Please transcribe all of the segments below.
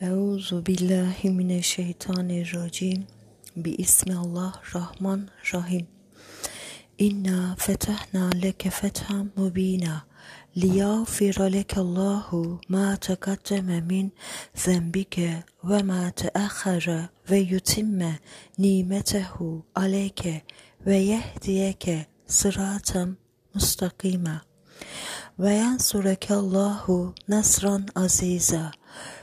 Euzu billahi mineşşeytanirracim. Bi ismi Allah Rahman Rahim. İnna fetahna leke fethan mubina. Liyağfira leke Allahu ma tekaddeme min zenbike ve ma teahhara ve yutimme nimetehu aleyke ve yehdiyeke sıraten mustakima. Ve yansureke Allahu nasran aziza.''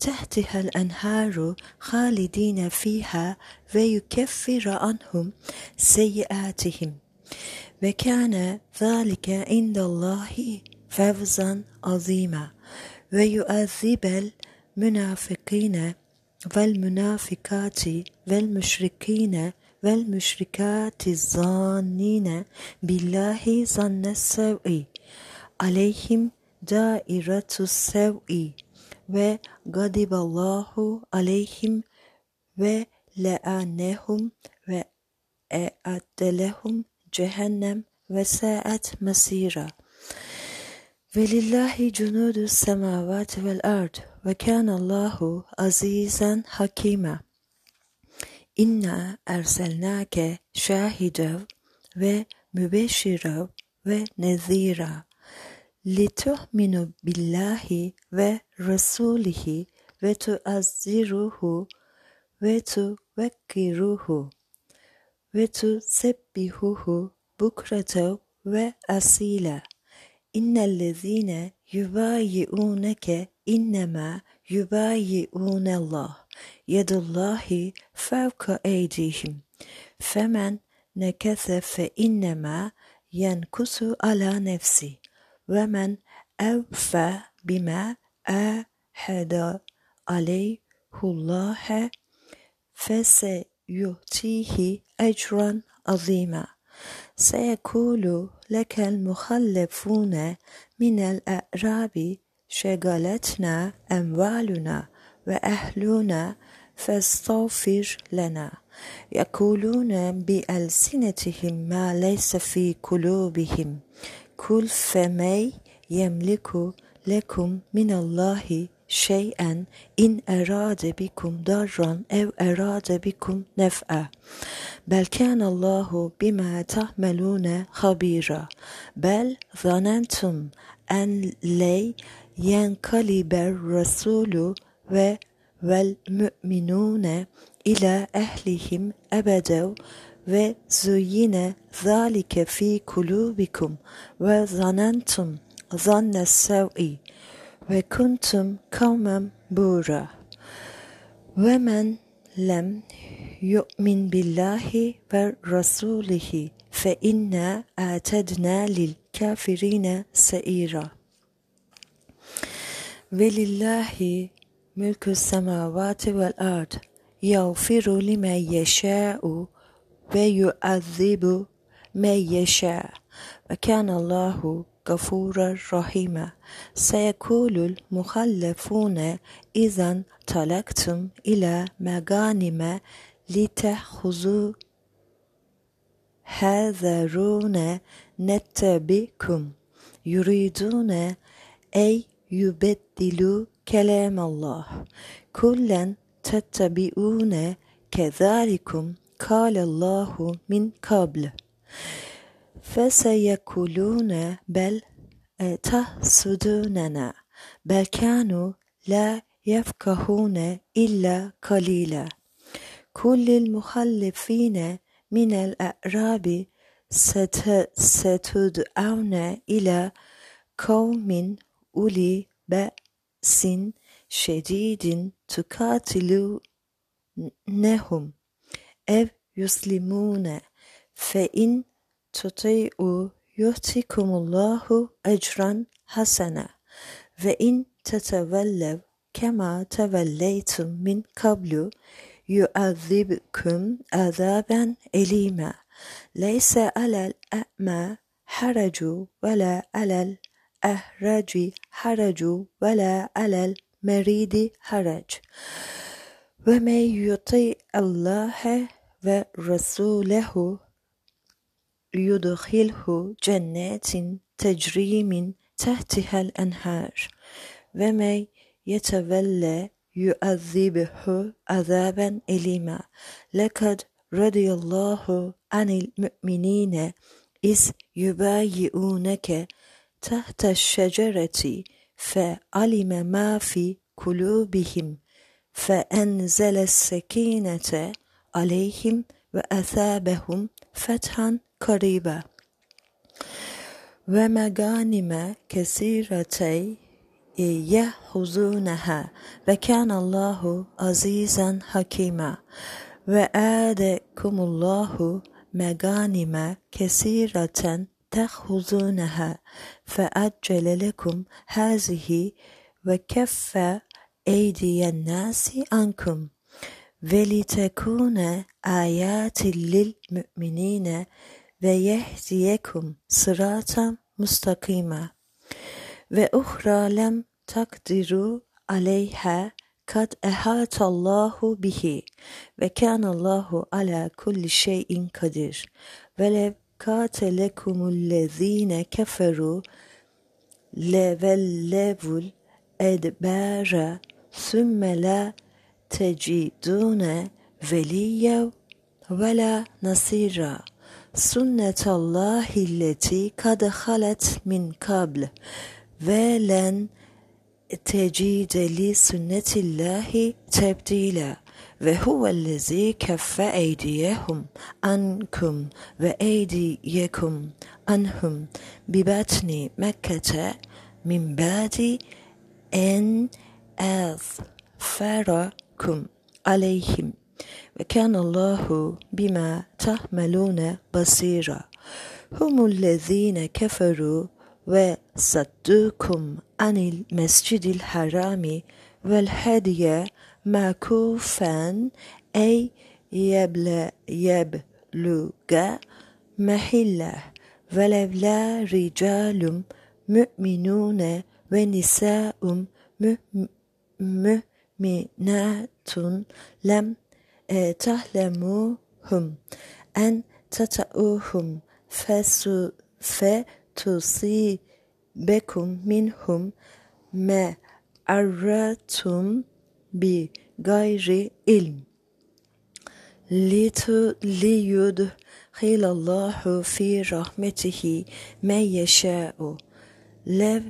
تحتها الأنهار خالدين فيها ويكفر عنهم سيئاتهم. وكان ذلك عند الله فوزا عظيما. ويؤذب المنافقين والمنافقات والمشركين والمشركات الظانين بالله ظن السوء عليهم دائرة السوء. Ve gadiballahu aleyhim ve le'annehum ve e'addelehum cehennem ve sa'at masira. Velillahi cunudu semavati vel ard ve kânallahu azizan hakima. İnna erselnake şahidev ve mübeşirev ve nezira. لتؤمنوا بالله ورسوله وتعزروه وتوكروه وتسبحوه بكرة وأصيلا إن الذين يبايعونك إنما يبايعون الله يد الله فوق أيديهم فمن نكث فإنما ينكث على نفسه ومن أوفى بما أحد عليه الله فسيؤتيه أجرا عظيما. سيقول لك المخلفون من الأعراب شغلتنا أموالنا وأهلنا فاستغفر لنا. يقولون بألسنتهم ما ليس في قلوبهم. كل فمن يملك لكم من الله شيئا. إن أراد بكم ضرا أو أراد بكم نفعا. بل كان الله بما تعملون خبيرا. بل ظننتم أن لي ينقلب الرسول والمؤمنون إلى أهلهم أبدا. Ve zuyine zalike fi kulubikum ve zanentum zanne sev'i ve kuntum kavmem bura ve men lem yu'min billahi ve rasulihi fe inna atedna lil kafirine seira ويعذب من يشاء. وكان الله غفورا رحيما. سيقول المخلفون إذا طلقتم إلى مغانم لتأخذوا حذرون نتبعكم. يريدون أن يبدلوا كلام الله. كلا تتبعون كذلكم قال الله من قبل. فسيقولون بل تحسدوننا. بل كانوا لا يفقهون إلا قليلا. كل المخلفين من الأعراب ستدعون إلى قوم أولي بأس شديد تقاتلونهم. ev أب يسلمون فإن تطيعوا يؤتكم الله أجرا حسنا وإن تتولوا كما توليتم من قبل يعذبكم عذابا أليما ليس على الأعمى حرج ولا على الأهرج حرج ولا على المريض حرج ومن يطيع الله ورسوله يدخله جنات تجري من تحتها الأنهار ومن يتولى يعذبه عذابا أليما. لقد رضي الله عن المؤمنين إذ يبايعونك تحت الشجرة فعلم ما في قلوبهم فأنزل السكينة عليهم وأثابهم فتحا قريبا. ومغانم كثيرة يأخذونها وكان الله عزيزا حكيما. وآدكم الله مغانم كثيرة تأخذونها فأجل لكم هذه وكف أيدي الناس عنكم. ولتكون آيات للمؤمنين ويهديكم صراطا مستقيما وأخرى لم تقدروا عليها قد أحاط الله به وكان الله على كل شيء قدير ولو قاتلكم الذين كفروا لولوا الأدبار ثم لا تجدون وليا ولا نصيرا. سنة الله التي قد خلت من قبل. ولن تجد لسنة الله تبديلا. وهو الذي كف أيديهم عنكم وأيديكم عنهم. ببطن مكة من بعد أن أظفركم عليهم. وكان الله بما تعملون بصيرا. هم الذين كفروا وصدوكم عن المسجد الحرام والهدي معكوفا أي يبلغ محلة. ولولا رجال مؤمنون ونساء مؤمنات لم تعلموهم أن تطؤوهم فتصيبكم منهم ما أردتم بغير علم ليدخل الله في رحمته من يشاء لو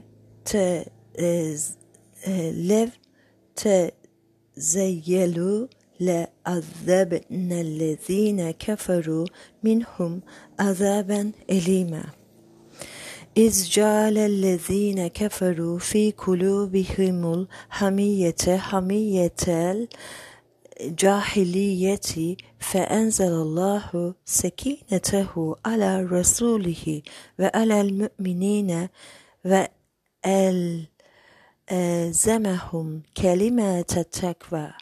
تزيلوا لعذبنا الذين كفروا منهم عذابا أليما. إذ جعل الذين كفروا في قلوبهم الحمية حمية الجاهلية فأنزل الله سكينته على رسوله وعلى المؤمنين elzemehum kelimete tekva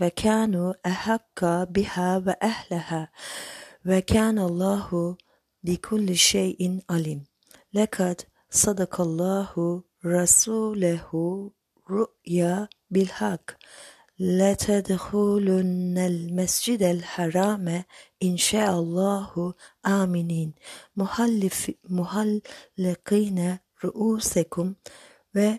ve kanu ehakka biha ve ehleha ve kanallahu bi kulli şeyin alim. Lekad sadakallahu rasulehu ru'ya bil hak. Letedhulunnel mescidel harame inşaallahu aminin. Muhallif, muhallikine ru'usekum ve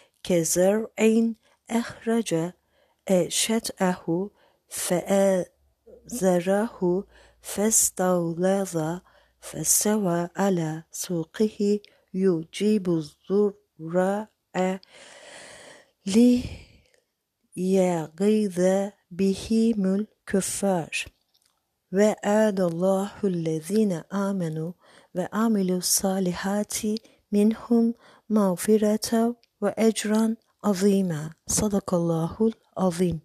كزرع أخرج شطأه فآزره فاستغلظ فاستوى على سوقه يجيب الضرع ليغيظ بهم الكفار وعد الله الذين آمنوا وعملوا الصالحات منهم مغفرة وأجرا عظيما صدق الله العظيم